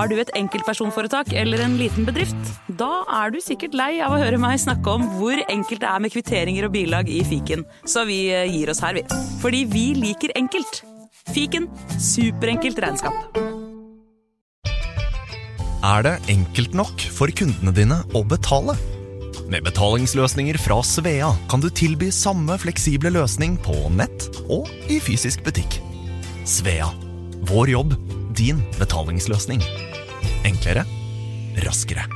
Har du et enkeltpersonforetak eller en liten bedrift? Da er du sikkert lei av å høre meg snakke om hvor enkelt er med kvitteringer og bilag i fiken, så vi eh, gir oss her, vi. Fordi vi liker enkelt. Fiken superenkelt regnskap. Er det enkelt nok for kundene dine å betale? Med betalingsløsninger fra Svea kan du tilby samme fleksible løsning på nett og i fysisk butikk. Svea vår jobb, din betalingsløsning. Enklere, raskere.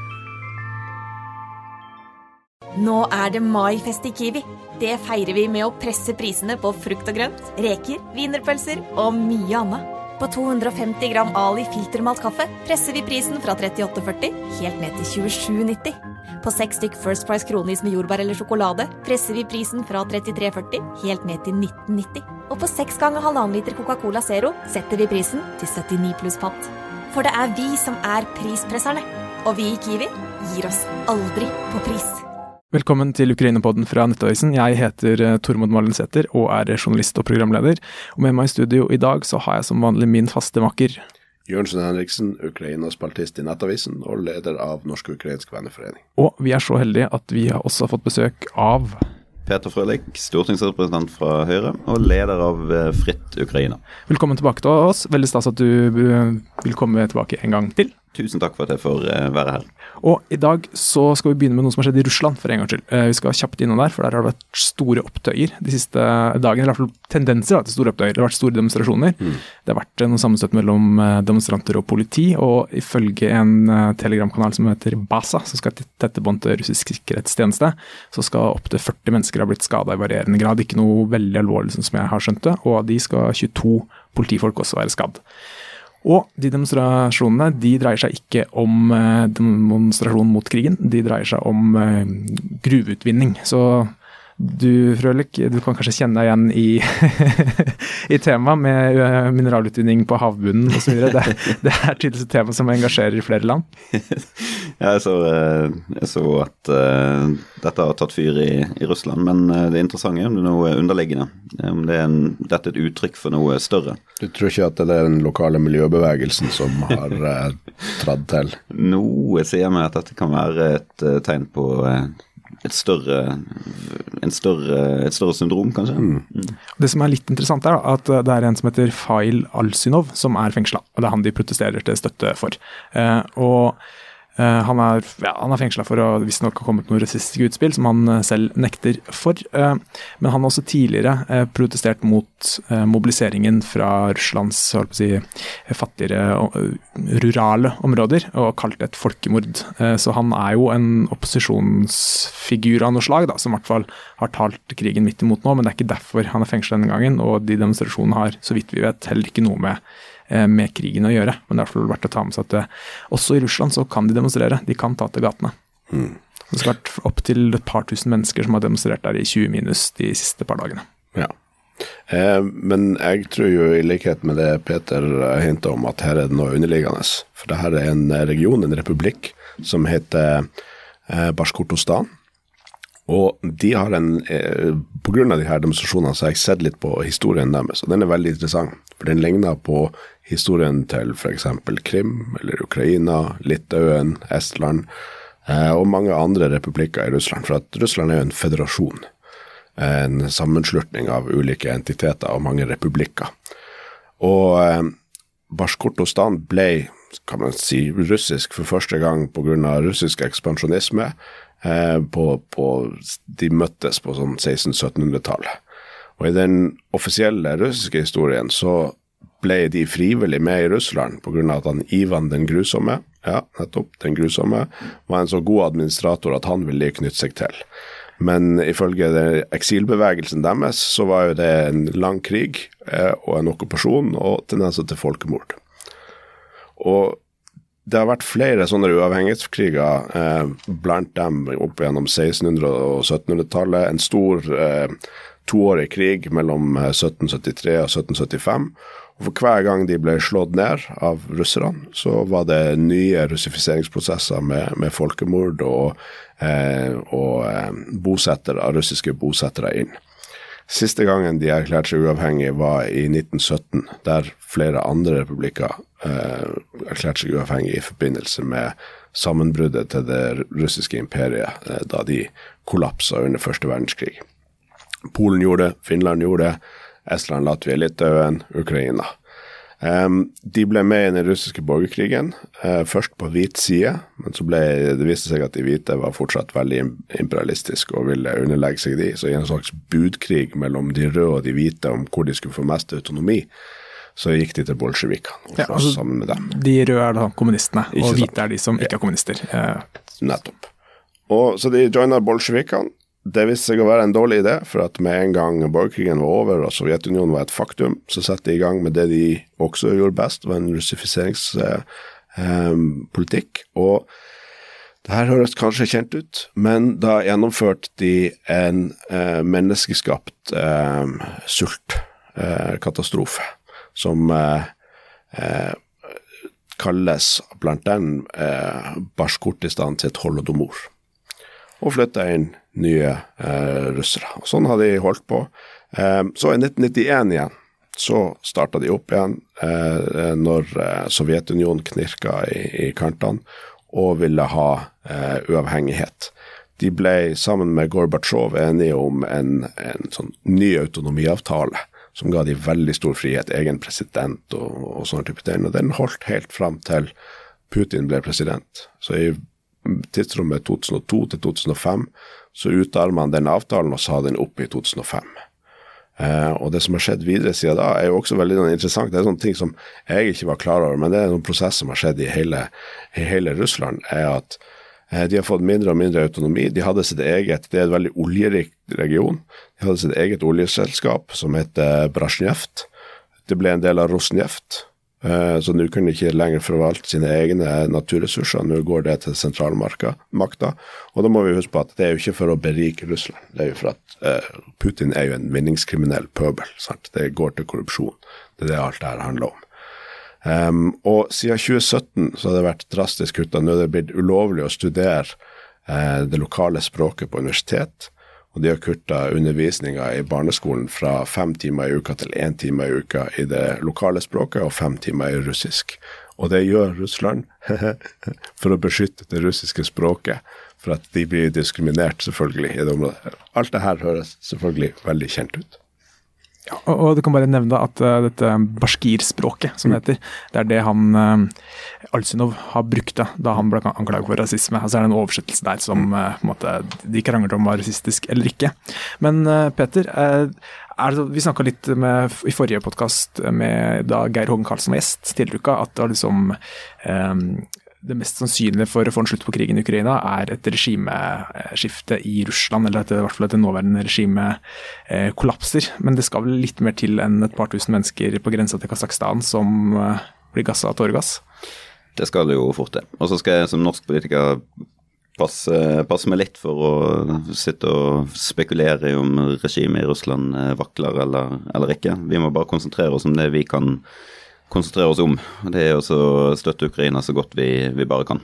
Nå er det maifest i Kiwi. Det feirer vi med å presse prisene på frukt og grønt, reker, wienerpølser og mye annet. På 250 gram Ali filtermalt kaffe presser vi prisen fra 38,40 helt ned til 27,90. På seks stykk First Price kronis med jordbær eller sjokolade presser vi prisen fra 33,40 helt ned til 19,90. Og på seks ganger halvannen liter Coca-Cola Zero setter vi prisen til 79 pluss pant. For det er vi som er prispresserne. Og vi i Kiwi gir oss aldri på pris. Velkommen til Ukraina-podden fra Nettavisen. Jeg heter eh, Tormod Malensæter og er journalist og programleder. Og med meg i studio i dag så har jeg som vanlig min faste makker. Jørnsen Henriksen, Ukraina-spaltist i Nettavisen og leder av Norsk-ukrainsk venneforening. Og vi er så heldige at vi har også fått besøk av Peter Frølich, stortingsrepresentant fra Høyre og leder av eh, Fritt Ukraina. Velkommen tilbake til oss. Veldig stas at du eh, vil komme tilbake en gang til. Tusen takk for at jeg får eh, være her. Og i dag så skal vi begynne med noe som har skjedd i Russland, for en gangs skyld. Eh, vi skal kjapt innom der, for der har det vært store opptøyer de siste dagene. Eller i hvert fall tendenser til store opptøyer. Det har vært store demonstrasjoner. Mm. Det har vært noe sammenstøt mellom demonstranter og politi, og ifølge en telegramkanal som heter Basa, som skal tette bånd til russisk sikkerhetstjeneste, så skal opptil 40 mennesker ha blitt skada i varierende grad. Ikke noe veldig alvorlig, sånn som jeg har skjønt det, og av de skal 22 politifolk også være skadd. Og de demonstrasjonene de dreier seg ikke om eh, demonstrasjon mot krigen, de dreier seg om eh, gruveutvinning. Så du Frølik, du kan kanskje kjenne deg igjen i, i temaet med eh, mineralutvinning på havbunnen osv. Det, det er tydeligvis et tema som engasjerer flere land? Ja, jeg så, eh, jeg så at uh, dette har tatt fyr i, i, Russland, men det interessante er om det er noe underliggende. Om det er en, dette er et uttrykk for noe større. Du tror ikke at det er den lokale miljøbevegelsen som har uh, tradd til? Noe sier meg at dette kan være et uh, tegn på et større, større, et større syndrom, kanskje. Mm. Mm. Det som er litt interessant, er at det er en som heter Fail Alsynov som er fengsla. Og det er han de protesterer til støtte for. Eh, og han er, ja, er fengsla for å visstnok ha kommet noen rasistiske utspill, som han eh, selv nekter for. Eh, men han har også tidligere protestert mot mobiliseringen fra Russlands si, fattigere, rurale områder, og kalt det et folkemord. Så han er jo en opposisjonsfigur av noe slag, da, som i hvert fall har talt krigen midt imot nå, men det er ikke derfor han er fengsla denne gangen. Og de demonstrasjonene har, så vidt vi vet, heller ikke noe med Eh, med krigen å gjøre. Men det er i verdt å ta med seg at det, også i Russland så kan de demonstrere. De kan ta til gatene. Mm. Det skal vært opptil et par tusen mennesker som har demonstrert der i 20 minus de siste par dagene. Ja. Eh, men jeg tror jo i likhet med det Peter hinta om, at her er det noe underliggende. For det her er en region, en republikk, som heter eh, Bashkortostan. Og de har en eh, Pga. de her demonstrasjonene så har jeg sett litt på historien deres, og den er veldig interessant. For den ligner på historien til f.eks. Krim eller Ukraina, Litauen, Estland eh, og mange andre republikker i Russland. For at Russland er jo en federasjon. En sammenslutning av ulike entiteter og mange republikker. Og eh, Bashkortostan ble kan man si, russisk for første gang pga. russisk ekspansjonisme på, på, de møttes på sånn 1600-1700-tallet. Og i den offisielle russiske historien så ble de frivillig med i Russland pga. at han Ivan den grusomme, ja, nettopp, den grusomme, var en så god administrator at han ville knytte seg til. Men ifølge eksilbevegelsen deres så var jo det en lang krig eh, og en okkupasjon og tendenser til folkemord. Og det har vært flere sånne uavhengighetskriger, eh, blant dem opp gjennom 1600- og 1700-tallet. En stor eh, toårig krig mellom 1773 eh, og 1775. Og For hver gang de ble slått ned av russerne, så var det nye russifiseringsprosesser med, med folkemord og, eh, og eh, bosettere, russiske bosettere inn. Siste gangen de erklærte seg uavhengig, var i 1917, der flere andre republikker eh, erklærte seg uavhengig i forbindelse med sammenbruddet til det russiske imperiet eh, da de kollapsa under første verdenskrig. Polen gjorde det, Finland gjorde det, Estland, Latvia, Litauen, Ukraina. Um, de ble med i den russiske borgerkrigen, uh, først på hvit side, men så ble det viste seg at de hvite var fortsatt veldig imperialistiske og ville underlegge seg de, så i en slags budkrig mellom de røde og de hvite om hvor de skulle få mest autonomi, så gikk de til bolsjevikene og ja, altså, sammen med dem. De røde er da kommunistene, og hvite er de som ikke er kommunister. Uh. Nettopp. Og Så de joina bolsjevikene, det viste seg å være en dårlig idé, for at med en gang borgerkrigen var over og Sovjetunionen var et faktum, så satte de i gang med det de også gjorde best, var en russifiseringspolitikk. Eh, og det her høres kanskje kjent ut, men da gjennomførte de en eh, menneskeskapt eh, sultkatastrofe, eh, som eh, eh, kalles blant den eh, Bashkortistan sitt holodomor, og flytta inn nye eh, russere. Og sånn har de holdt på. Eh, så i 1991 igjen så starta de opp igjen eh, når eh, Sovjetunionen knirka i, i, kantene og ville ha eh, uavhengighet. De ble sammen med Gorbatsjov enige om en, en sånn ny autonomiavtale som ga de veldig stor frihet, egen president og, og sånne type ting. Og den holdt helt fram til Putin ble president. Så i tidsrommet 2002 til 2005 så utarma han den avtalen og sa den opp i 2005. Eh, og det som har skjedd videre siden da, er jo også veldig interessant. Det er sånne ting som jeg ikke var klar over, men det er en prosess som har skjedd i hele, i hele Russland. er at eh, de har fått mindre og mindre autonomi. De hadde sitt eget, Det er en veldig oljerik region. De hadde sitt eget oljeselskap som heter Brasjnjeft. Det ble en del av Rosneft. Eh, så nå kunne de ikke lenger forvalte sine egne naturressurser, nå går det til sentralmakta. Og da må vi huske på at det er jo ikke for å berike Russland, det er jo for at uh, Putin er jo en vinningskriminell pøbel. Sant? Det går til korrupsjon. Det er det alt dette handler om. Um, og siden 2017 så har det vært drastisk kutta. Nå er det blitt ulovlig å studere uh, det lokale språket på universitet. Og de har kutta undervisninga i barneskolen fra fem timer i uka til én time i uka i det lokale språket, og fem timer i russisk. Og det gjør Russland for å beskytte det russiske språket, for at de blir diskriminert, selvfølgelig, i det området. Alt det her høres selvfølgelig veldig kjent ut. Ja, og Du kan bare nevne at uh, dette bashkir-språket, som det heter, det er det han uh, Alsynov har brukt da han ble anklaget for rasisme. Altså er det en oversettelse der som uh, på en måte, de krangler om var rasistisk eller ikke. Men Peter, det, vi snakka litt med, i forrige podkast med da Geir Hågen Karlsen var gjest tidligere uka, at det var liksom det mest sannsynlige for å få en slutt på krigen i Ukraina, er et regimeskifte i Russland, eller at i hvert fall at det nåværende regimet eh, kollapser. Men det skal vel litt mer til enn et par tusen mennesker på grensa til Kasakhstan som eh, blir gassa av tåregass? Det skal det jo fort til. Og så skal jeg som norsk politiker passe, passe, meg litt for å sitte og spekulere i om regimet i Russland eh, vakler eller, eller ikke. Vi må bare konsentrere oss om det vi kan konsentrere oss om. Det er å støtte Ukraina så godt vi, vi, bare kan.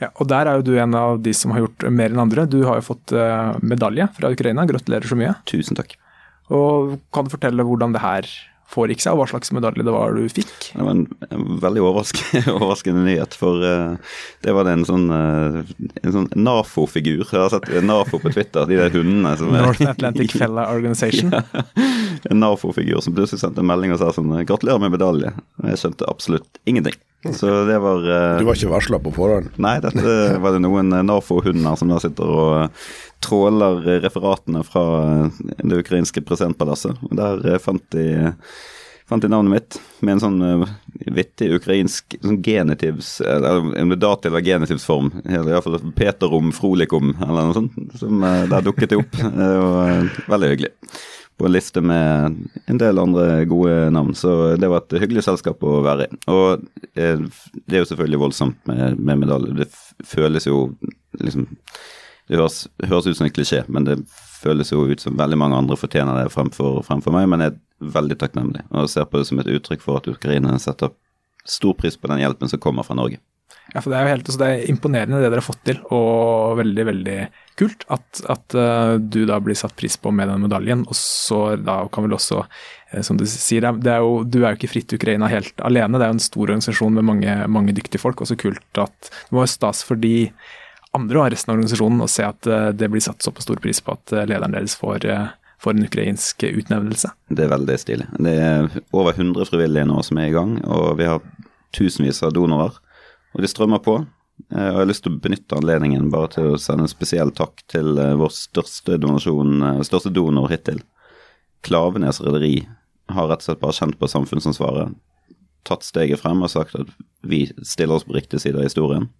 Ja, og Der er jo du en av de som har gjort mer enn andre. Du har jo fått uh, medalje fra Ukraina. Gratulerer så mye. Tusen takk. Og Kan du fortelle hvordan det her foregikk seg, og hva slags medalje det var du fikk? Det var en, en veldig overraskende, overraskende, nyhet, for uh, det var det en sånn, uh, sånn NAFO-figur. Jeg har sett NAFO på Twitter, de der hundene som North Atlantic Fella Organization. ja, en NAFO-figur som plutselig sendte en melding og sa sånn 'gratulerer med medalje'. Jeg skjønte absolutt ingenting. Så det var uh, Du var ikke varsla på forhånd? Nei, dette var det noen NAFO-hunder som da sitter og tråler referatene fra det ukrainske presidentpalasset. Der fant de fant de navnet mitt med en sånn uh, vittig ukrainsk sånn genitivs Eller en dativ eller genitivsform. Iallfall Peterom Frolikum eller noe sånt. Som der dukket det opp. Det uh, veldig hyggelig. På en liste med en del andre gode navn. Så det var et hyggelig selskap å være i. Og det er jo selvfølgelig voldsomt med, med medalje. Det føles jo liksom Det høres, høres ut som en klisjé, men det føles jo ut som veldig mange andre fortjener det fremfor, fremfor meg. men jeg er veldig takknemlig og ser på det som et uttrykk for at ukrainerne setter stor pris på den hjelpen som kommer fra Norge. Ja, for Det er jo helt, altså det er imponerende det dere har fått til, og veldig veldig kult at, at uh, du da blir satt pris på med den medaljen. Og så da kan vel også, uh, som du sier, det er jo, du er jo ikke Fritt Ukraina helt alene. Det er jo en stor organisasjon med mange, mange dyktige folk. og så kult at det var jo stas for de andre og resten av organisasjonen å se at uh, det blir satt såpass stor pris på at lederen deres får får en ukrainsk utnevnelse. Det er veldig stilig. Det er over 100 frivillige nå som er i gang, og vi har tusenvis av donorer. Og de strømmer på. Eh, og jeg har lyst til å benytte anledningen bare til å sende en spesiell takk til eh, vår største, eh, største donor hittil. Klavenes Rederi har rett og slett bare kjent på samfunnsansvaret, tatt steget frem og sagt at vi stiller oss på riktig side av historien,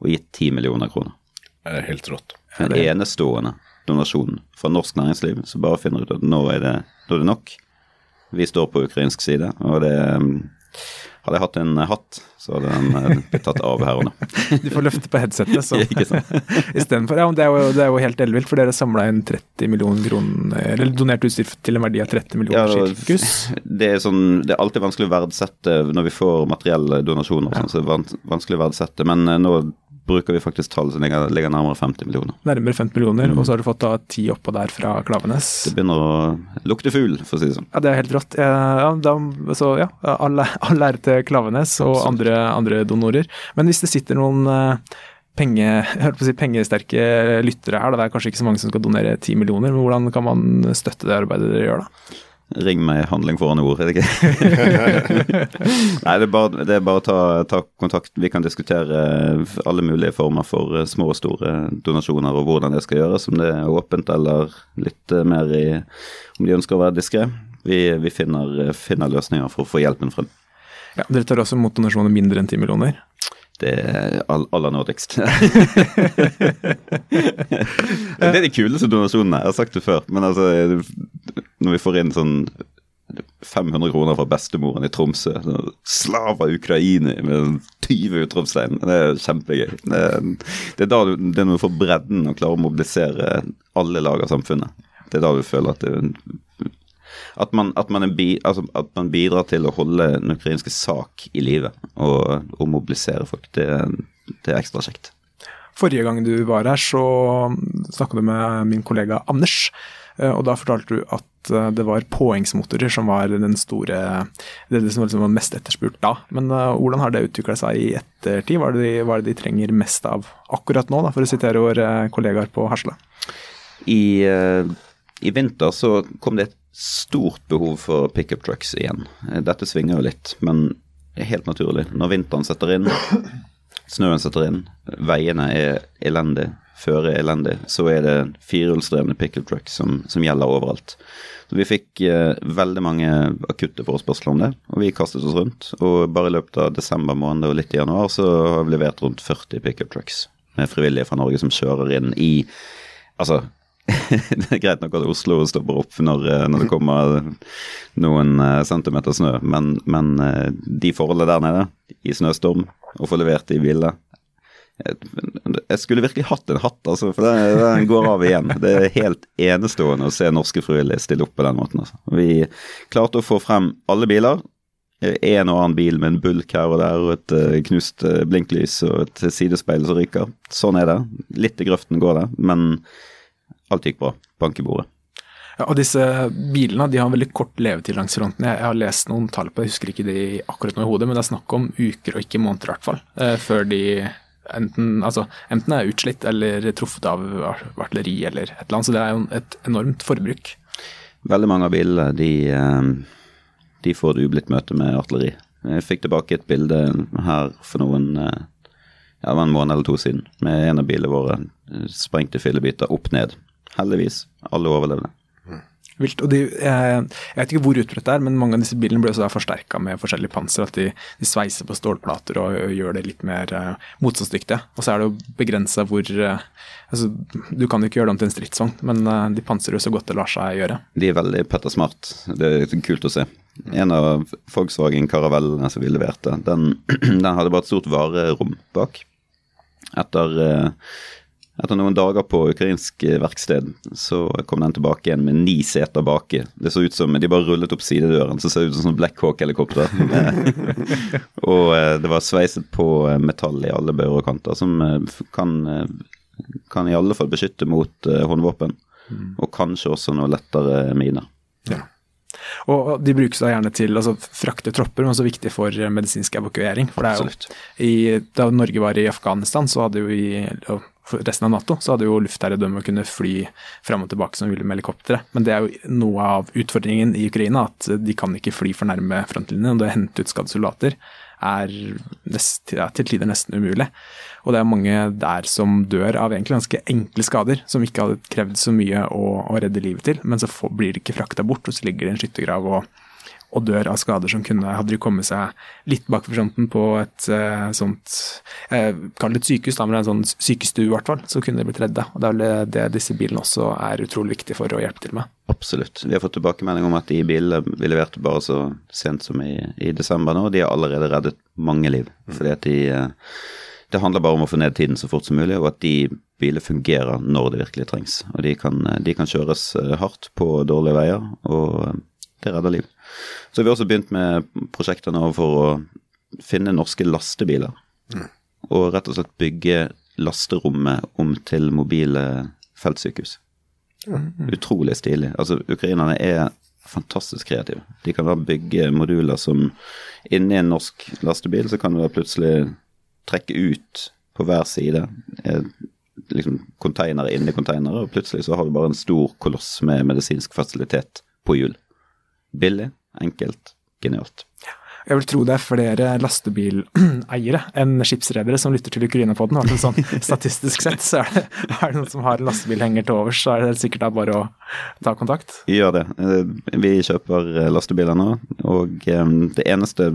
og gitt 10 millioner kroner. Det er helt rått. En enestående donasjon fra norsk næringsliv som bare finner ut at nå er det, nå er det nok. Vi står på ukrainsk side, og det hadde jeg hatt en hatt, så hadde den eh, blitt tatt av her og nå. Du får løfte på headsetet, så Ikke sant. istedenfor. Ja, det er, jo, det er jo helt ellevilt, for dere samla inn 30 millioner kroner, eller donert utstyr til en verdi av 30 millioner Ja, sirkus. Det er, sånn, det er alltid vanskelig å verdsette når vi får materielle donasjoner, sånn, så det er vanskelig å verdsette. Men eh, nå bruker vi faktisk tall som ligger, ligger nærmere 50 millioner. Nærmere 50 millioner, og så har du fått da ti oppå der fra Klavenes. Det begynner å lukte fugl, for å si det sånn. Ja, det er helt rått. Ja, da, så ja, all all ære til Klavenes og andre, andre donorer. Men hvis det sitter noen eh, penge, si, pengesterke lyttere her, da, det er kanskje ikke så mange som skal donere 10 millioner, men hvordan kan man støtte det arbeidet dere gjør da? Ring meg handling foran ord, er det ikke? Nei, det er bare, det er bare å ta, ta kontakt. Vi kan diskutere alle mulige former for eh, små og store donasjoner og hvordan det skal gjøres. Om det er åpent eller litt eh, mer i Om de ønsker å være diskré. Vi, vi finner, eh, finner løsninger for å få hjelpen frem. Ja, dere tar også imot donasjoner mindre enn 10 millioner. Det er all, aller nådigst. det er de kuleste donasjonene. Jeg har sagt det før. Men altså, når vi får inn sånn 500 kroner fra bestemoren i Tromsø. Slava Ukraini med 20 utropstegn. Det er kjempegøy. Det er, det er da du, det er når du får bredden og klarer å mobilisere alle lag av samfunnet. Det er da du føler at det at man, at, man bi, altså at man, bidrar til å holde den ukrainske sak i live og, og mobilisere folk. Det, det, er ekstra kjekt. Forrige gang du var her, så snakket du med min kollega Anders. Og da fortalte du at det var påhengsmotorer som var den store, det som liksom var mest etterspurt da. Men uh, hvordan har det utvikla seg i ettertid? Hva er, det de, hva er det de trenger mest av akkurat nå, da, for å sitere våre kollegaer på Hasle? I, uh, I vinter så kom det et stort behov for pickup trucks igjen. Dette svinger jo litt, men det er helt naturlig. Når vinteren setter inn, snøen setter inn, veiene er elendige, føret er elendig, så er det firehjulsdrevne pickup trucks som, som, gjelder overalt. Så Vi fikk eh, veldig mange akutte forespørsler om det, og vi kastet oss rundt. Og bare i løpet av desember måned og litt i januar så har vi levert rundt 40 pickup trucks med frivillige fra Norge som kjører inn i Altså, det er greit nok at Oslo stopper opp når, når det kommer noen centimeter snø, men, men de forholdene der nede, i snøstorm, å få levert i biler jeg skulle virkelig hatt en hatt, altså, for den går av igjen. Det er helt enestående å se norske frivillige stille opp på den måten. Altså. Vi klarte å få frem alle biler. En og annen bil med en bulk her og der, og et knust blinklys og et sidespeil som ryker. Sånn er det. Litt i grøften går det, men alt gikk bra. Bank i bordet. Ja, og disse bilene de har veldig kort levetid langs fronten. Jeg, har lest noen tall på jeg husker ikke de akkurat nå i hodet, men det er snakk om uker og ikke måneder i hvert fall. Før de enten, altså, enten er utslitt eller truffet av artilleri eller et eller annet. Så det er jo et enormt forbruk. Veldig mange av bilene de, de får et ublidt møte med artilleri. Jeg fikk tilbake et bilde her for noen ja, det var en måned eller to siden med en av bilene våre sprengte fillebiter opp ned. Heldigvis. Alle overlevde. Vilt. Og de, jeg, vet ikke hvor utbredt det er, men mange av disse bilene også forsterka med forskjellige panser. At de, de, sveiser på stålplater og, og gjør det litt mer uh, motstandsdyktige. Og så er det jo begrensa hvor uh, altså, Du kan jo ikke gjøre det om til en stridsvogn, men uh, de panserer jo så godt det lar seg gjøre. De er veldig Petter Smart. Det er kult å se. En av Volkswagen Caravellene som vi leverte, den, den hadde bare et stort varerom bak. Etter Etter noen dager på ukrainsk verksted så kom den tilbake igjen med ni seter baki. Det så ut som de bare rullet opp sidedøren, så det så ut som sånn Black Hawk-helikopter. og eh, det var sveiset på metall i alle bører og kanter, som eh, kan, eh, kan i alle fall beskytte mot håndvåpen. Mm. Og kanskje også noe lettere miner. Ja. Og de brukes da gjerne til å altså, frakte tropper, men også viktig for medisinsk evakuering. For det er jo, i, Da Norge var i Afghanistan, så hadde jo i for resten av Nato, så hadde jo luftherredømmet kunne fly fram og tilbake som ville med helikoptre. Men det er jo noe av utfordringen i Ukraina, at de kan ikke fly for nærme frontlinjen. Og det å hente ut skadde soldater er nest, ja, til tider nesten umulig. Og det er mange der som dør av egentlig ganske enkle skader, som ikke hadde krevd så mye å, å redde livet til, men så får, blir de ikke frakta bort, og så ligger de i en skyttergrav og og dør av skader som kunne Hadde de kommet seg litt bak fronten på et uh, sånt uh, Kall det et sykehus, da, men en sånn sykestue i hvert fall, så kunne de blitt redda. Og Det er det disse bilene også er utrolig viktige for å hjelpe til med. Absolutt. Vi har fått tilbakemelding om at de bilene vi leverte bare så sent som i, i desember nå, de har allerede reddet mange liv. Mm. fordi at de uh, det handler bare om å få ned tiden så fort som mulig, og at de biler fungerer når det virkelig trengs. Og de kan, de kan kjøres hardt på dårlige veier, og det redder liv. Så vi har også begynt med prosjekter nå for å finne norske lastebiler. Mm. Og rett og slett bygge lasterommet om til mobile feltsykehus. Mm. Utrolig stilig. Altså, ukrainerne er fantastisk kreative. De kan da bygge moduler som inni en norsk lastebil, så kan du da plutselig trekke ut på hver side eh, liksom containere inni containere, og plutselig så har du bare en stor koloss med medisinsk fasilitet på hjul. Billig, enkelt, genialt. Jeg vil tro det er flere lastebileiere enn skipsredere som lytter til Ukraina-podden. Sånn, statistisk sett så er det, er det, noen som har en lastebilhenger til overs, så er det sikkert da bare å ta kontakt. Gjør det. Eh, vi kjøper eh, lastebiler nå, og eh, det eneste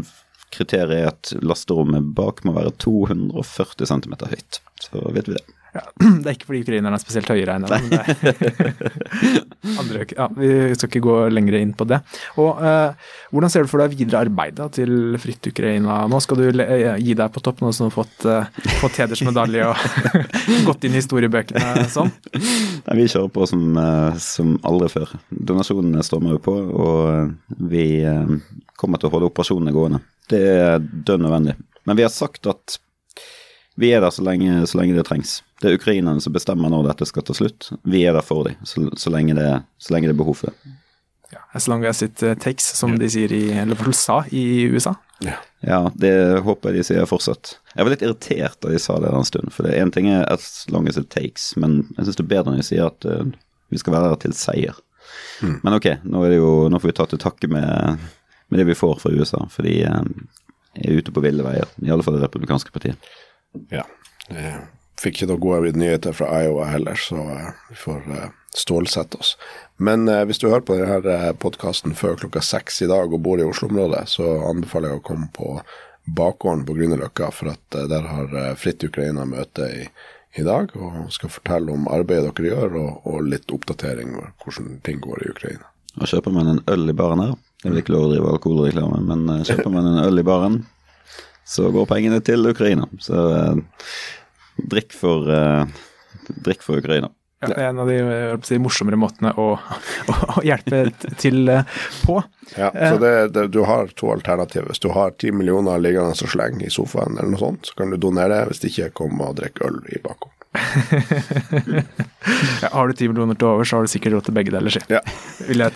kriteriet er at lasterommet bak må være 240 cm høyt. Så vet vi det. Ja, det er ikke fordi ukrainerne er spesielt høye, regner Andre, ja, Vi skal ikke gå lenger inn på det. Og eh, Hvordan ser du for deg videre arbeidet til Fritt Ukraina? Nå skal du eh, gi deg på topp, nå som du har fått, eh, fått hedersmedalje og gått inn i historiebøkene sånn. Nei, vi kjører på som, uh, som aldri før. Donasjonene stormer jo på, og vi uh, kommer til å holde operasjonene gående. Det er dønn nødvendig. Men vi har sagt at vi er der så lenge, så lenge, det trengs. Det er ukrainerne som bestemmer når dette skal ta slutt. Vi er der for dem, så, så, lenge, det, så lenge, det, er behov for det. Ja, as long as it uh, takes, som de sier i, eller sa i USA. Ja. ja. det håper jeg de sier fortsatt. Jeg var litt irritert da de sa det en stund. For én ting er as long as it takes, men jeg syns det er bedre når de sier at uh, vi skal være der til seier. Mm. Men ok, nå, jo, nå, får vi ta til takke med, med, det vi får fra USA, for de um, er ute på ville veier. I alle fall det republikanske partiet. Ja. Jeg fikk ikke noen gode nyheter fra Iowa heller, så eh, vi får eh, stålsette oss. Men eh, hvis du hører på denne podkasten før klokka seks i dag og bor i Oslo-området, så anbefaler jeg å komme på bakgården på Grünerløkka, for at der har Fritt Ukraina møte i, i, dag og skal fortelle om arbeidet dere gjør, og, og litt oppdatering om hvordan ting går i Ukraina. Og kjøper man en øl i baren her, det er ikke lov å drive alkoholreklame, men kjøper man en øl i baren, så går pengene til Ukraina. Så eh, drikk for, eh, drikk for Ukraina. Ja, det er en av de si, morsommere måtene å, å, hjelpe til eh, på. Ja, så det, det, Du har to alternativer. Hvis du har ti millioner liggende og slenge i sofaen, eller noe sånt, så kan du donere. det. Hvis det ikke, kom og drikk øl i bakgården. ja, har du ti millioner til over, så har du sikkert råd til begge deler, ja. vil, jeg,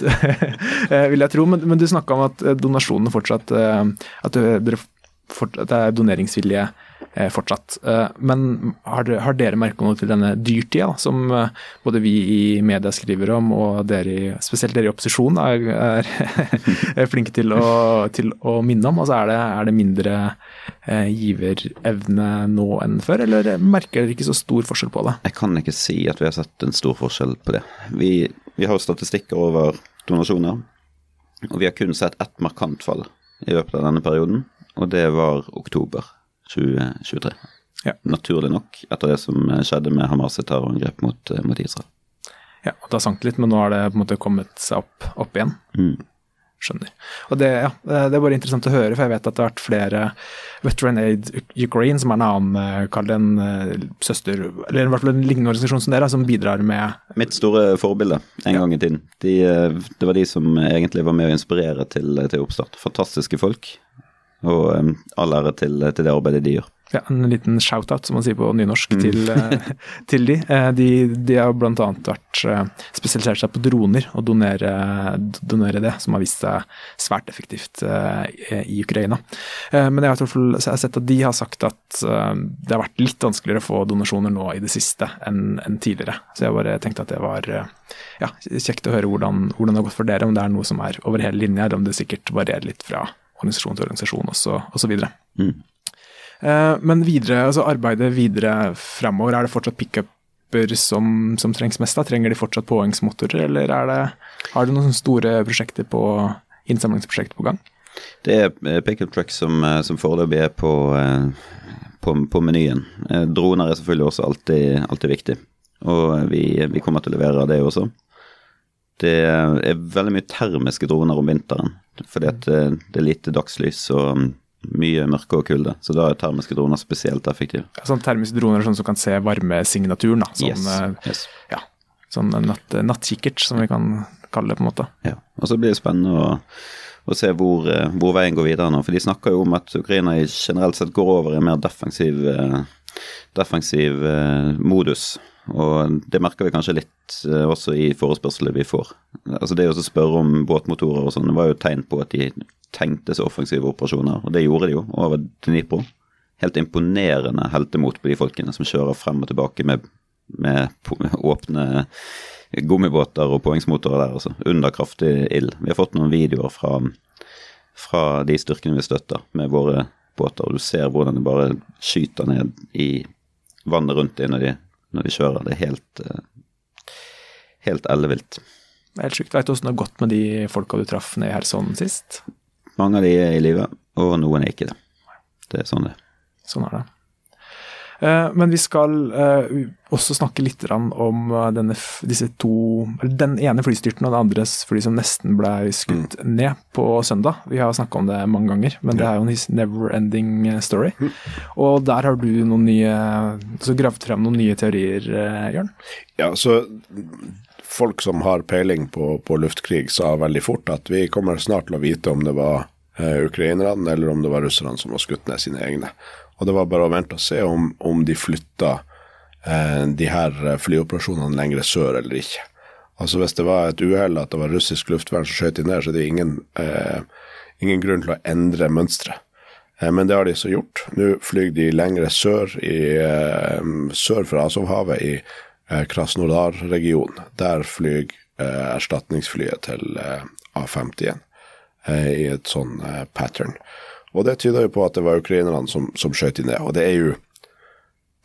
vil jeg tro. Men, men du snakka om at donasjonene fortsatt At dere det er doneringsvilje eh, fortsatt. Eh, men har, har dere merka noe til denne dyrtida, som eh, både vi i media skriver om, og dere, spesielt dere i opposisjon er, er, er flinke til å, til å, minne om? Altså er, det, er det mindre eh, giverevne nå enn før, eller merker dere ikke så stor forskjell på det? Jeg kan ikke si at vi har sett en stor forskjell på det. Vi, vi har statistikker over donasjoner, og vi har kun sett ett markant fall i løpet av denne perioden og det var oktober 2023. Ja. Naturlig nok, etter det som skjedde med Hamas' terrorangrep mot, mot Israel. Ja, og da sank det litt, men nå har det på en måte kommet seg opp, opp igjen. Mm. Skjønner. Og det, ja, det er bare interessant å høre, for jeg vet at det har vært flere Veteran Aid Ukraine, som er en annen, kall det en søster, eller i hvert fall en lignende organisasjon som dere, som bidrar med Mitt store forbilde en ja. gang i tiden. De, det var de som egentlig var med å inspirere til, til oppstart. Fantastiske folk, og um, all ære til, til det arbeidet de gjør ja, en liten shout-out, som man sier på nynorsk, mm. til, eh, til de. Eh, de. de. har bl.a. vært eh, spesialisert seg på droner og donere, donere, det, som har vist seg svært effektivt i Ukraina. Men jeg har sett at de har sagt at det har vært litt vanskeligere å få donasjoner nå i det siste enn, enn tidligere. Så jeg bare tenkte at det var ja, kjekt å høre hvordan, hvordan, det har gått for dere, om det er noe som er over hele linja, eller om det sikkert varierer litt fra organisasjon til organisasjon osv. Mm. Eh, men videre, altså arbeidet videre fremover, er det fortsatt pickuper som, som trengs mest? da? Trenger de fortsatt påhengsmotorer, eller er det, har du noen store prosjekter på innsamlingsprosjekter på gang? Det er eh, pickup trucks som, eh, som foreløpig er på, på, på, menyen. Droner er selvfølgelig også alltid, alltid viktig, og vi, vi, kommer til å levere det også. Det er veldig mye termiske droner om vinteren, fordi det er lite dagslys. og mye mørke og kulde. Så da er termiske droner spesielt effektive. Ja, Sånn termiske droner sånn som kan se varmesignaturen, da. Sånn, yes. Eh, yes. Ja, sånn natt, nattkikkert, som vi kan kalle det, på en måte. Ja, og så blir det spennende å, å se hvor, eh, hvor, veien går videre nå. For de snakker jo om at Ukraina generelt sett går over i en mer defensiv, eh, defensiv modus. Og det merker vi kanskje litt også i forespørselet vi får. Altså Det å spørre om båtmotorer og sånn, det var jo tegn på at de tenkte seg offensive operasjoner, og det gjorde de jo over Dnipro. Helt imponerende heltemot på de folkene som kjører frem og tilbake med, med, åpne gummibåter og påhengsmotorer der, altså. Under kraftig ild. Vi har fått noen videoer fra, fra de styrkene vi støtter med våre båter, og du ser hvordan de bare skyter ned i vannet rundt dem når de, når vi kjører. Det er helt, eh, helt ellevilt. Det er helt sjukt. Veit du åssen det har gått med de folka du traff ned i Kherson sist? Mange av de er i live, og noen er ikke det. Det er sånn det Sånn er det. Eh, men vi skal eh, også snakke litt om eh, denne, disse to Den ene flystyrten og det andres fly som nesten ble skutt mm. ned på søndag. Vi har snakka om det mange ganger, men det er jo en never ending story. Mm. Og der har du noen nye så gravd frem noen nye teorier, Jørn? Ja, så folk som har peiling på, på, luftkrig, sa veldig fort at vi kommer snart til å vite om det var eh, ukrainerne eller om det var russerne som var skutt ned sine egne. Og det var bare å vente og se om, om de flytta eh, de her flyoperasjonene lenger sør eller ikke. Altså Hvis det var et uhell at det var russisk luftvern som skjøt inn der, så er det ingen, eh, ingen grunn til å endre mønsteret. Eh, men det har de så gjort. Nå flyr de lengre sør, i, eh, sør for Azovhavet, i Eh, Krasnodar-regionen. Der flyr eh, erstatningsflyet til eh, A50 i et sånn pattern. Og det tyder jo på at det var ukrainerne som, som skjøt inn ned. Og det er jo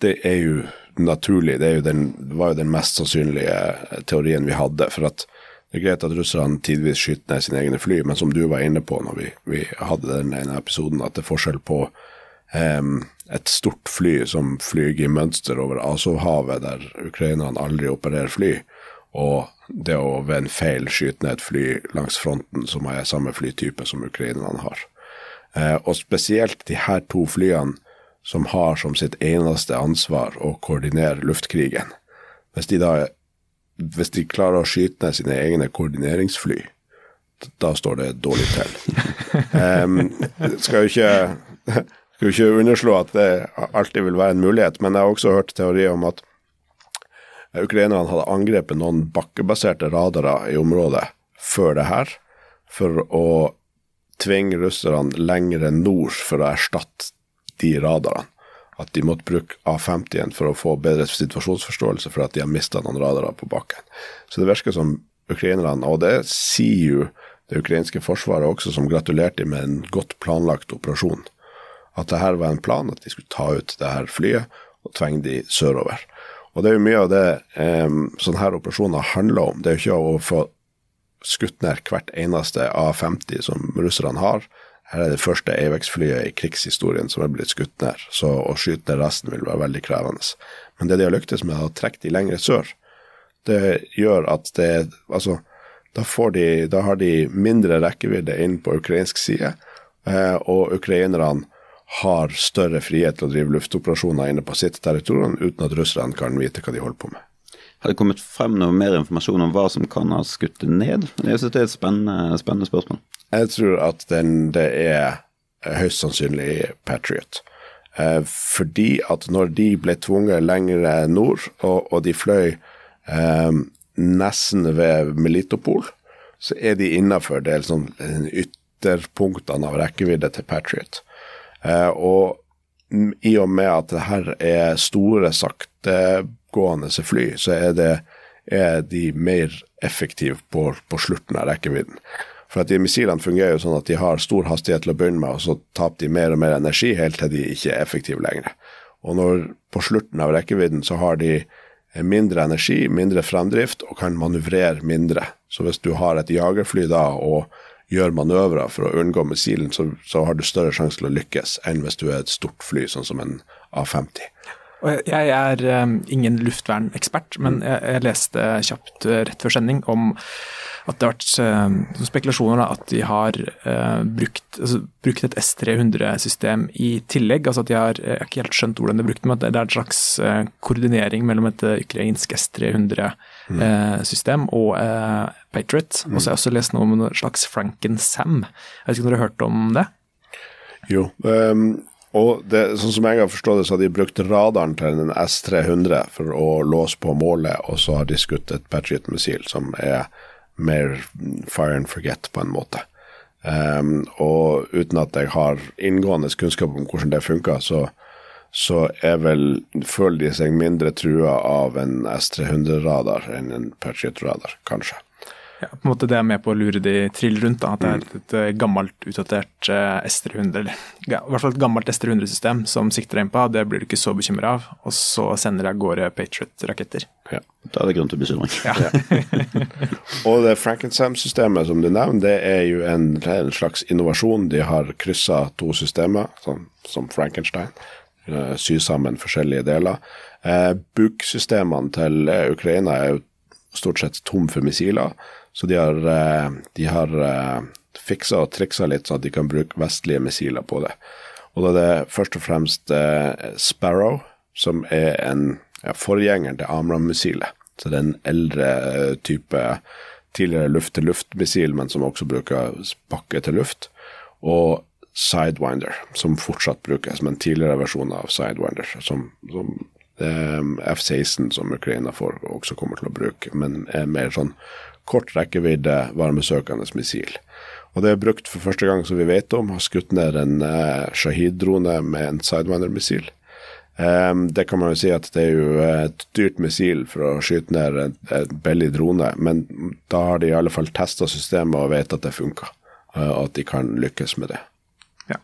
det er jo naturlig. Det, jo den, det var jo den mest sannsynlige teorien vi hadde. For at det er greit at russerne tidvis skyter ned sine egne fly, men som du var inne på når vi, vi hadde den ene episoden, at det er forskjell på um, et stort fly som flyr i mønster over Azovhavet, der ukrainerne aldri opererer fly, og det å ved en feil skyte ned et fly langs fronten som er samme flytype som ukrainerne har. Eh, og spesielt de her to flyene som har som sitt eneste ansvar å koordinere luftkrigen. Hvis de da hvis de klarer å skyte ned sine egne koordineringsfly, da står det dårlig til. um, skal jo ikke skal ikke underslå at det alltid vil være en mulighet, men jeg har også hørt teorier om at ukrainerne hadde angrepet noen bakkebaserte radarer i området før det her, for å tvinge russerne lenger nord for å erstatte de radarene. At de måtte bruke A50-en for å få bedre situasjonsforståelse for at de har mista noen radarer på bakken. Så det virker som ukrainerne, og det sier jo det ukrainske forsvaret også, som gratulerte med en godt planlagt operasjon at det her var en plan, at de skulle ta ut det her flyet og tvinge de sørover. Og det er jo mye av det eh, sånne her operasjoner handler om. Det er jo ikke å få skutt ned hvert eneste A50 som russerne har. Her er det første Avex-flyet i krigshistorien som er blitt skutt ned, så å skyte ned resten vil være veldig krevende. Men det de har lyktes med, å trekke de lenger sør, det gjør at det Altså, Da, får de, da har de mindre rekkevidde inn på ukrainsk side, eh, og ukrainerne har større frihet til å drive luftoperasjoner inne på sitt territorium uten at russerne kan vite hva de holder på med. Har det kommet frem noe mer informasjon om hva som kan ha skutt det ned? Jeg synes det er et spennende, spennende spørsmål. Jeg tror at den, det er høyst sannsynlig Patriot. Eh, fordi at når de ble tvunget lenger nord, og, og de fløy eh, nesten ved Melitopol, så er de innafor sånn, ytterpunktene av rekkevidde til Patriot. Eh, og i og med at det her er store, saktegående fly, så er, det, er de mer effektive på, på slutten av rekkevidden. For at de Missilene fungerer jo sånn at de har stor hastighet til å begynne med, og så taper de mer og mer energi helt til de ikke er effektive lenger. Og når på slutten av rekkevidden så har de mindre energi, mindre fremdrift og kan manøvrere mindre. Så hvis du har et jagerfly da og gjør manøvrer for å unngå missilen, så, så har du større sjanse til å lykkes enn hvis du er et stort fly, sånn som en A-50. Jeg er um, ingen luftvernekspert, men jeg, leste kjapt uh, rett før sending om at det har vært uh, spekulasjoner da, at de har brukt, altså, brukt, et S300-system i tillegg. altså at de har, Jeg har ikke helt skjønt hvordan de brukte men at det er et slags koordinering mellom et ukrainsk S300-system mm. og Patriot. Mm. Og så har jeg også lest noe om en slags Franken-Sam. Jeg vet ikke om dere har hørt om det? Jo. Um og det, sånn som jeg har forstått det, så har de brukt radaren til en S300 for å låse på målet, og så har de skutt et Patriot-missil som er mer fire and forget, på en måte. Um, og uten at jeg har inngående kunnskap om hvordan det funker, så, så er vel, føler de seg mindre trua av en S300-radar enn en Patriot-radar, kanskje ja, på en måte det er med på å lure de trill rundt. Da, at det er et, et eh, gammelt, utdatert uh, S300, eller ja, i hvert fall et gammelt S300-system som sikter inn på. Det blir du ikke så bekymra av. Og så sender de av gårde Patriot-raketter. Ja, da er det grunn til bekymring. Ja. og det Frankensam-systemet som du nevner, det er jo en, en slags innovasjon. De har kryssa to systemer, som, som Frankenstein. Uh, sy sammen forskjellige deler. Uh, Buk-systemene til Ukraina er jo stort sett tom for missiler. Så de har, eh, de har eh, fiksa og triksa litt sånn at de kan bruke vestlige missiler på det. Og da er det først og fremst eh, Sparrow, som er en ja, forgjenger til Amram-missilet. Så det er en eldre type tidligere luft-til-luft-missil, men som også bruker pakke til luft. Og Sidewinder, som fortsatt brukes, men tidligere versjon av Sidewinder, som, som F-16 som Ukraina får, også kommer til å bruke, men er mer sånn kort rekkevidde varmesøkende missil. Og det er brukt for første gang som vi vet om, har skutt ned en eh, Shahid-drone med en Sidewinder-missil. Um, det kan man jo si at det er jo et dyrt missil for å skyte ned en, en billig drone, men da har de i alle fall testa systemet og vet at det funker, uh, og at de kan lykkes med det. Ja.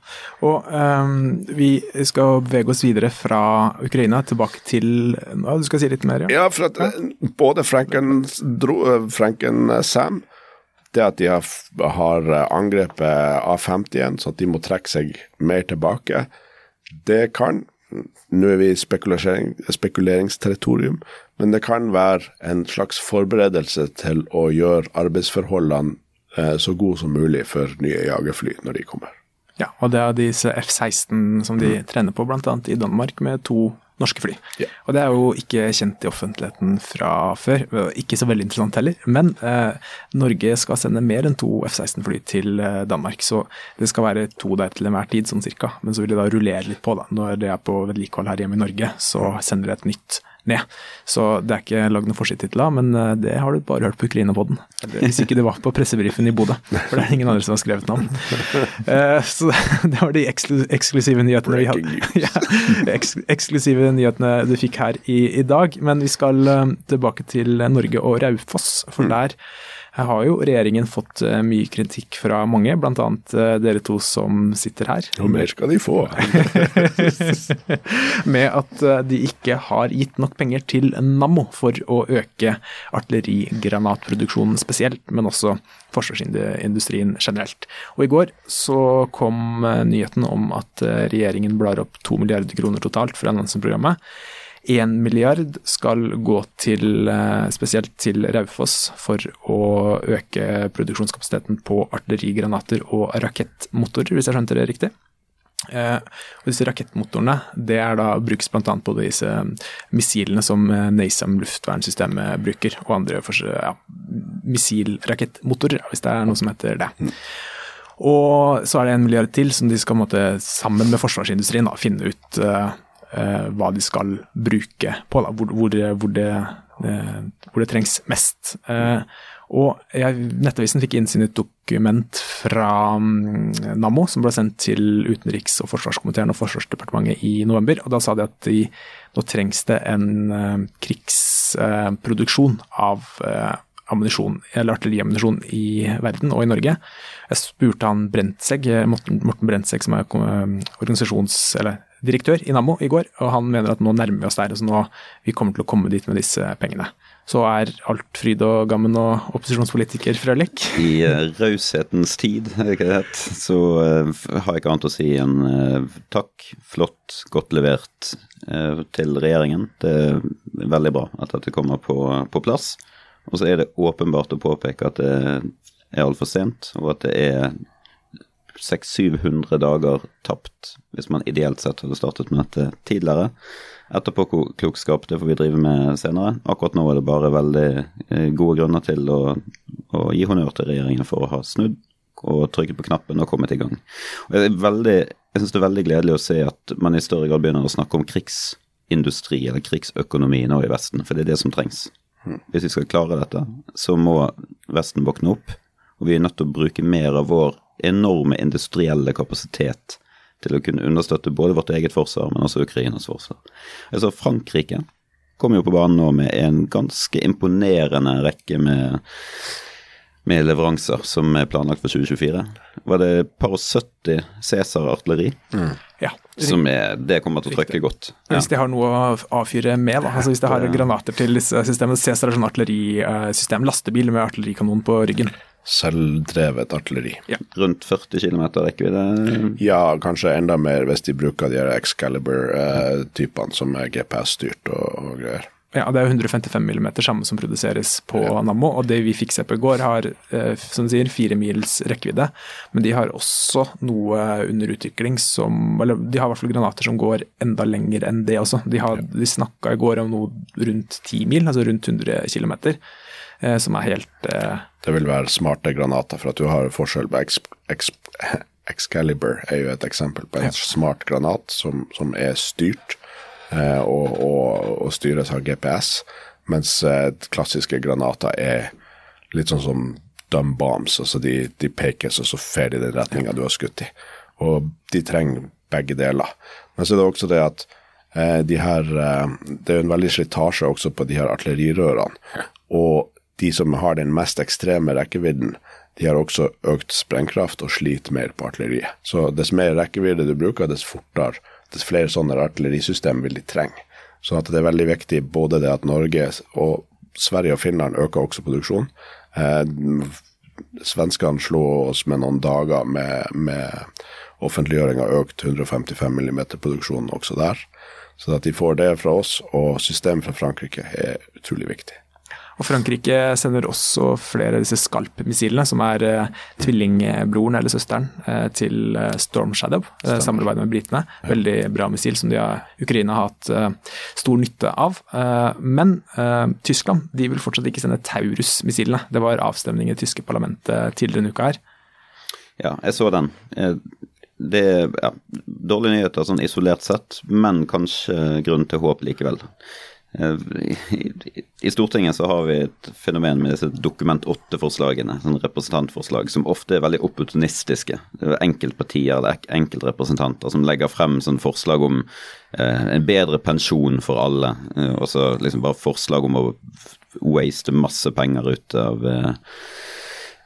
Og um, vi skal bevege oss videre fra Ukraina tilbake til ja, Du skal si litt mer? Ja, ja for at ja. Eh, både Franken, eh, Franken eh, Sam det at de har, har angrepet A50 så at de må trekke seg mer tilbake, det kan Nå er vi i spekulering, spekuleringsterritorium, men det kan være en slags forberedelse til å gjøre arbeidsforholdene eh, så gode som mulig for nye jagerfly når de kommer. Ja, og det er disse F-16 som de mm. trener på, bl.a. i Danmark, med to norske fly. Yeah. Og det er jo ikke kjent i offentligheten fra før, ikke så veldig interessant heller. Men eh, Norge skal sende mer enn to F-16-fly til eh, Danmark, så det skal være to der til enhver tid, sånn cirka. Men så vil de da rullere litt på, da. Når det er på vedlikehold her hjemme i Norge, så sender de et nytt ned. Så det er ikke lagd noen forsidetitler, men eh, det har du bare hørt på Ukraina-poden. Hvis ikke det var på pressebrifen i Bodø, for det er ingen andre som har skrevet navn. Uh, så det var de eksklusive nyhetene vi hadde. ja, eksklusive nyhetene du fikk her i, i dag. Men vi skal uh, tilbake til Norge og Raufoss, for mm. der her har jo regjeringen fått eh, mye kritikk fra mange, bl.a. Eh, dere to som sitter her. Og mer skal de få. med at eh, de ikke har gitt nok penger til Nammo for å øke artillerigranatproduksjonen spesielt, men også forsvarsindustrien generelt. Og I går så kom nyheten om at regjeringen blar opp to milliarder kroner totalt for Nansen-programmet. Én milliard skal gå til, eh, spesielt til Raufoss for å øke produksjonskapasiteten på artillerigranater og rakettmotorer, hvis jeg skjønte det riktig. Eh, og disse rakettmotorene det er da brukes bl.a. på disse missilene som eh, NASAM luftvernsystemet bruker, og andre ja, missilrakettmotorer, hvis det er noe som heter det. Og så er det en milliard til som de skal måtte, sammen med forsvarsindustrien da, finne ut hva de skal bruke på, da, hvor, hvor, hvor, det, uh, hvor, det, trengs mest. Og jeg, Nettavisen fikk innsyn i et dokument fra um, Nammo som ble sendt til utenriks- og forsvarskomiteen og Forsvarsdepartementet i november. og Da sa de at de, nå trengs det en krigsproduksjon av ammunisjon, eller artilleriammunisjon i verden og i Norge. Jeg spurte han Brentsegg, Morten, Morten Brentsegg, som er organisasjons- eller direktør i Nammo i går, og han mener at nå nærmer vi oss der. altså nå Vi kommer til å komme dit med disse pengene så er alt fryd og gammen og opposisjonspolitiker Frølich. I uh, raushetens tid, er det ikke det het, så uh, har jeg ikke annet å si enn uh, takk, flott, godt levert til regjeringen. Det er veldig bra at dette kommer på, på plass. Og så er det åpenbart å påpeke at det er altfor sent, og at det er 600-700 dager tapt hvis man ideelt sett hadde startet med dette tidligere. Etterpåklokskap det får vi drive med senere. Akkurat nå er det bare veldig eh, gode grunner til å, å gi honnør til regjeringen for å ha snudd og trykket på knappen og kommet i gang. Jeg, veldig, jeg synes det er veldig gledelig å se at man i større grad begynner å snakke om krigsindustri eller krigsøkonomi nå i Vesten, for det er det som trengs. Hvis vi skal klare dette, så må Vesten våkne opp, og vi er nødt til å bruke mer av vår enorme industrielle kapasitet til å kunne understøtte både vårt eget forsvar, men også Ukrainas forsvar. Altså Frankrike kom jo på banen nå med en ganske imponerende rekke med, med leveranser som er planlagt for 2024. Var det par og 70 Cæsar-artilleri? Mm. Ja. Som er, det kommer til å trykke godt. Ja. Hvis de har noe å avfyre med, da. Altså hvis de har granater til disse systemene. Cæsar er sånn artillerisystem, lastebil med artillerikanon på ryggen selvdrevet artilleri. Ja. Rundt 40 km rekkevidde? Ja, kanskje enda mer hvis de bruker de Excalibur-typene som er GPS-styrt og, og, greier. Ja, det er 155 mm samme som produseres på ja. Nammo, og det vi fikk se på i går har eh, som du sier, fire mils rekkevidde. Men de har også noe under utvikling som Eller de har i hvert fall granater som går enda lenger enn det også. De, har, de snakka i går om noe rundt 10 mil, altså rundt 100 km. Eh, som er helt eh, Det vil være smarte granater, for at du har forskjell på Excalibur er jo et eksempel på en ja. smart granat som, som er styrt eh, og, og, og, styres av GPS, mens klassiske granater er litt sånn som dumb bombs, altså de, de peker så, så fer de den retninga du har skutt i. Og de trenger begge deler. Men så er det også det at eh, de her eh, Det er jo en veldig slitasje også på de her artillerirørene. Og de som har den mest ekstreme rekkevidden, de har også økt sprengkraft og sliter mer på artilleriet. Så dess mer rekkevidde du bruker, dess fortere, dess flere sånne artillerisystem vil de trenge. Så det er veldig viktig både det at Norge og Sverige og Finland øker også produksjonen. Eh, svenskene slo oss med noen dager med, med offentliggjøring av økt 155 mm produksjon også der. Så at de får det fra oss, og systemet fra Frankrike, er utrolig viktig. Og Frankrike sender også flere av disse Skalp-missilene, som er uh, tvillingbroren eller søsteren uh, til uh, Storm Shadow, uh, samarbeidet med britene. Veldig bra missil som de har, Ukraina har hatt stor nytte av. men Tyskland de vil fortsatt ikke sende Taurus-missilene. Det var avstemning i det tyske parlamentet tidligere denne uka her. Ja, jeg så den. Det er ja, dårlige nyheter sånn isolert sett, men kanskje grunn til håp likevel. I Stortinget så har vi et fenomen med disse Dokument 8-forslagene, sånn representantforslag, som ofte er veldig opportunistiske. Er enkeltpartier eller enkeltrepresentanter som legger frem sånn forslag om eh, en bedre pensjon for alle, eh, og så liksom bare forslag om å waste masse penger ut av eh,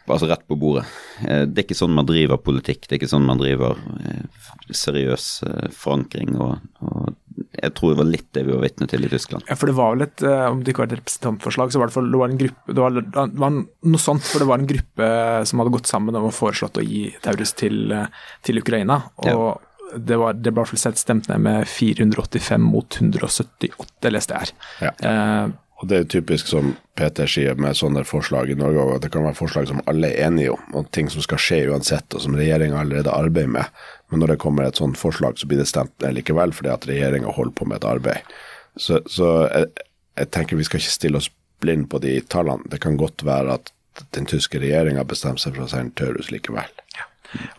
Altså rett på bordet. Eh, det er ikke sånn man driver politikk, det er ikke sånn man driver eh, seriøs forankring og, og jeg tror det var litt det vi var vitne til i Tyskland. Ja, for det var vel et, eh, Om det ikke var et representantforslag, så var det, for, det var en gruppe det var, det var, noe sånt, for det var en gruppe som hadde gått sammen om å foreslått å gi Taurus til, eh, til Ukraina. og ja. det, var, det ble stemt ned med 485 mot 178, leste jeg her. Ja. Eh, Og det er typisk som Peter sier med sånne forslag i Norge, at det kan være forslag som alle er enige om, og ting som skal skje uansett, og som regjeringa allerede arbeider med. Men når det kommer et sånt forslag, så blir det stemt ned likevel, fordi at regjeringa holder på med et arbeid. Så, så jeg, jeg tenker vi skal ikke stille oss blind på de tallene. Det kan godt være at den tyske regjeringa bestemmer seg for å sende Taurus likevel.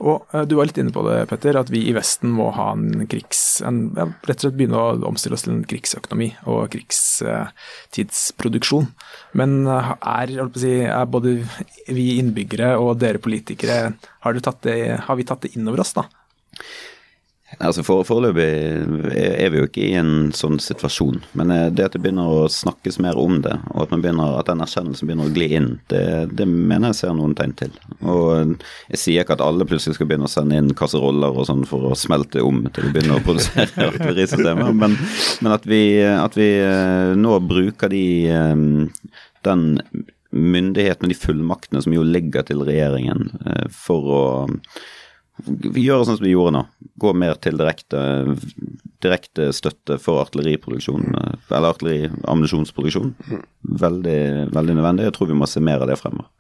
Og eh, du var litt inne på det, Petter, at vi i Vesten må ha en krigs... En, ja, rett og slett begynne å omstille oss til en krigsøkonomi og krigstidsproduksjon. Men eh, er, si, er både vi innbyggere og dere politikere har, tatt det, har vi tatt det inn over oss, da? Altså for, Foreløpig er vi jo ikke i en sånn situasjon. Men eh, det at det begynner å snakkes mer om det, og at, begynner, at den erkjennelsen begynner å gli inn, det, det mener jeg ser noen tegn til. Og Jeg sier ikke at alle plutselig skal begynne å sende inn kasseroller og sånn for å smelte om til å begynne å produsere artillerisystemer, men, men at, vi, at vi eh, nå bruker de eh, den myndigheten og de fullmaktene som jo ligger til regjeringen for å vi gjør sånn som vi gjorde nå. Gå mer til direkte, direkte støtte for artilleriproduksjon, eller artilleriammunisjonsproduksjon. Veldig, veldig nødvendig. Jeg tror vi må se mer av det fremover.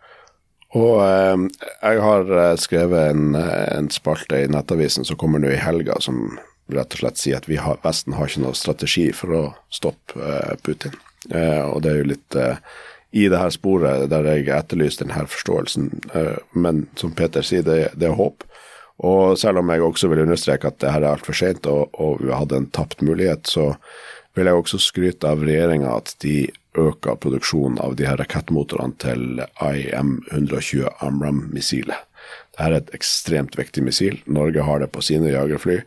Og eh, jeg har skrevet en, en, spalte i Nettavisen som kommer nå i helga, som rett og slett sier at har, Vesten har ikke noe strategi for å stoppe eh, Putin. Eh, og det er jo litt i det her sporet der jeg etterlyser denne forståelsen. men som Peter sier, det, det er håp. Og selv om jeg også vil understreke at det her er altfor sent og, og vi hadde en tapt mulighet, så vil jeg også skryte av regjeringa at de øker produksjonen av de her rakettmotorene til IM-120 Amram-missilet. Dette er et ekstremt viktig missil. Norge har det på sine jagerfly.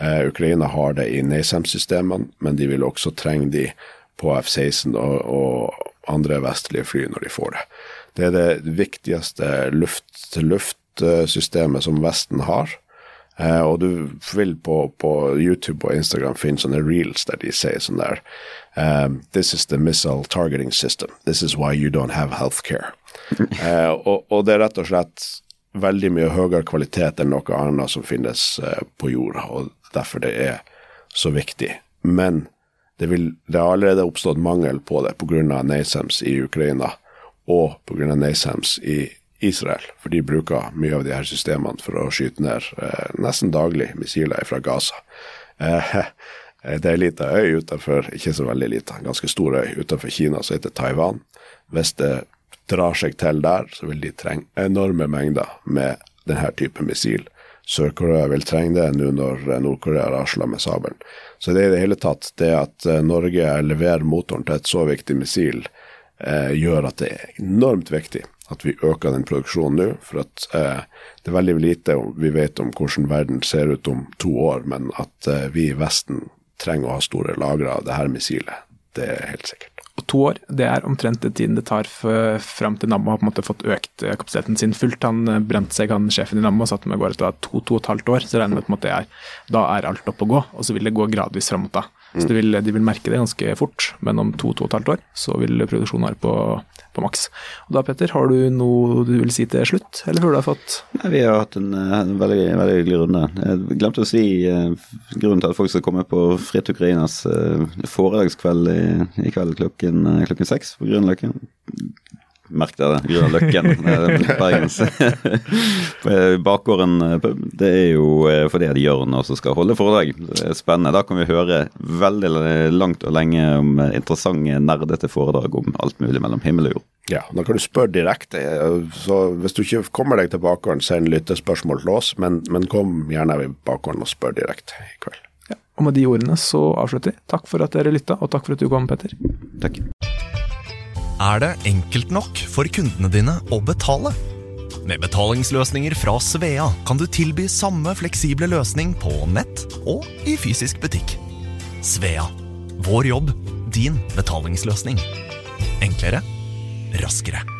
Eh, Ukraina har det i NASAMS-systemene, men de vil også trenge de på F-16 og, og, andre vestlige fly når de får det. Det er det viktigste luft-til-luft systemet som Vesten har. Eh, og du vil på, på, YouTube og Instagram finne sånne reels der de sier sånn der um, This is the missile targeting system. This is why you don't have healthcare. eh, og, og det er rett og slett veldig mye høyere kvalitet enn noe annet som finnes eh, på jorda, og derfor det er så viktig. Men det, vil, det har allerede oppstått mangel på det pga. NASAMS i Ukraina og pga. NASAMS i Israel, for de bruker mye av de her systemene for å skyte ned eh, nesten daglig missiler fra Gaza. Eh, det er ei lita øy utenfor, ikke så veldig lita, ganske stor øy utenfor Kina som heter Taiwan. Hvis det drar seg til der, så vil de trenge enorme mengder med denne type missil. Sør-Korea vil trenge det nå når Nord-Korea rasler med sabelen. Så det er i det hele tatt det at eh, Norge leverer motoren til et så viktig missil, eh, gjør at det er enormt viktig at vi øker den produksjonen nå. For at eh, det er veldig lite vi vet om hvordan verden ser ut om to år, men at eh, vi i Vesten trenger å ha store lagre av det her missilet, det er helt sikkert. Og to år, det er omtrent den tiden det tar fram til Nammo har på en måte fått økt eh, kapasiteten sin fullt. Han eh, brente seg, han sjefen i Nammo, satt med gårde etter to, to og et halvt år. Så regner med at er, da er alt oppe å gå, og så vil det gå gradvis fram mot da. Så vil, de vil merke det ganske fort, men om to, to og et halvt år så vil produksjonen være på på maks. Og da Petter, har du noe du vil si til slutt, eller har du har fått Nei, Vi har hatt en, eh, en veldig, veldig hyggelig runde. Jeg glemte å si uh, grunnen til at folk skal komme på Fritt Ukrainas uh, foredragskveld i, i, kveld klokken, uh, klokken seks på Grünerløkken. Merk jeg det, Grüner Løkken, Bergens. Bakgården det er jo fordi det er Jørn også skal holde foredrag. Det er spennende. Da kan vi høre veldig langt og lenge om interessante, nerdete foredrag om alt mulig mellom himmel og jord. Ja, da kan du spørre direkte. Så hvis du ikke kommer deg til bakgården, send lyttespørsmål til oss, men, men kom gjerne i bakgården og spør direkte i kveld. Ja, og med de ordene så avslutter vi. Takk for at dere lytta, og takk for at du kom, Petter. Takk. Er det enkelt nok for kundene dine å betale? Med betalingsløsninger fra Svea kan du tilby samme fleksible løsning på nett og i fysisk butikk. Svea vår jobb, din betalingsløsning. Enklere, raskere.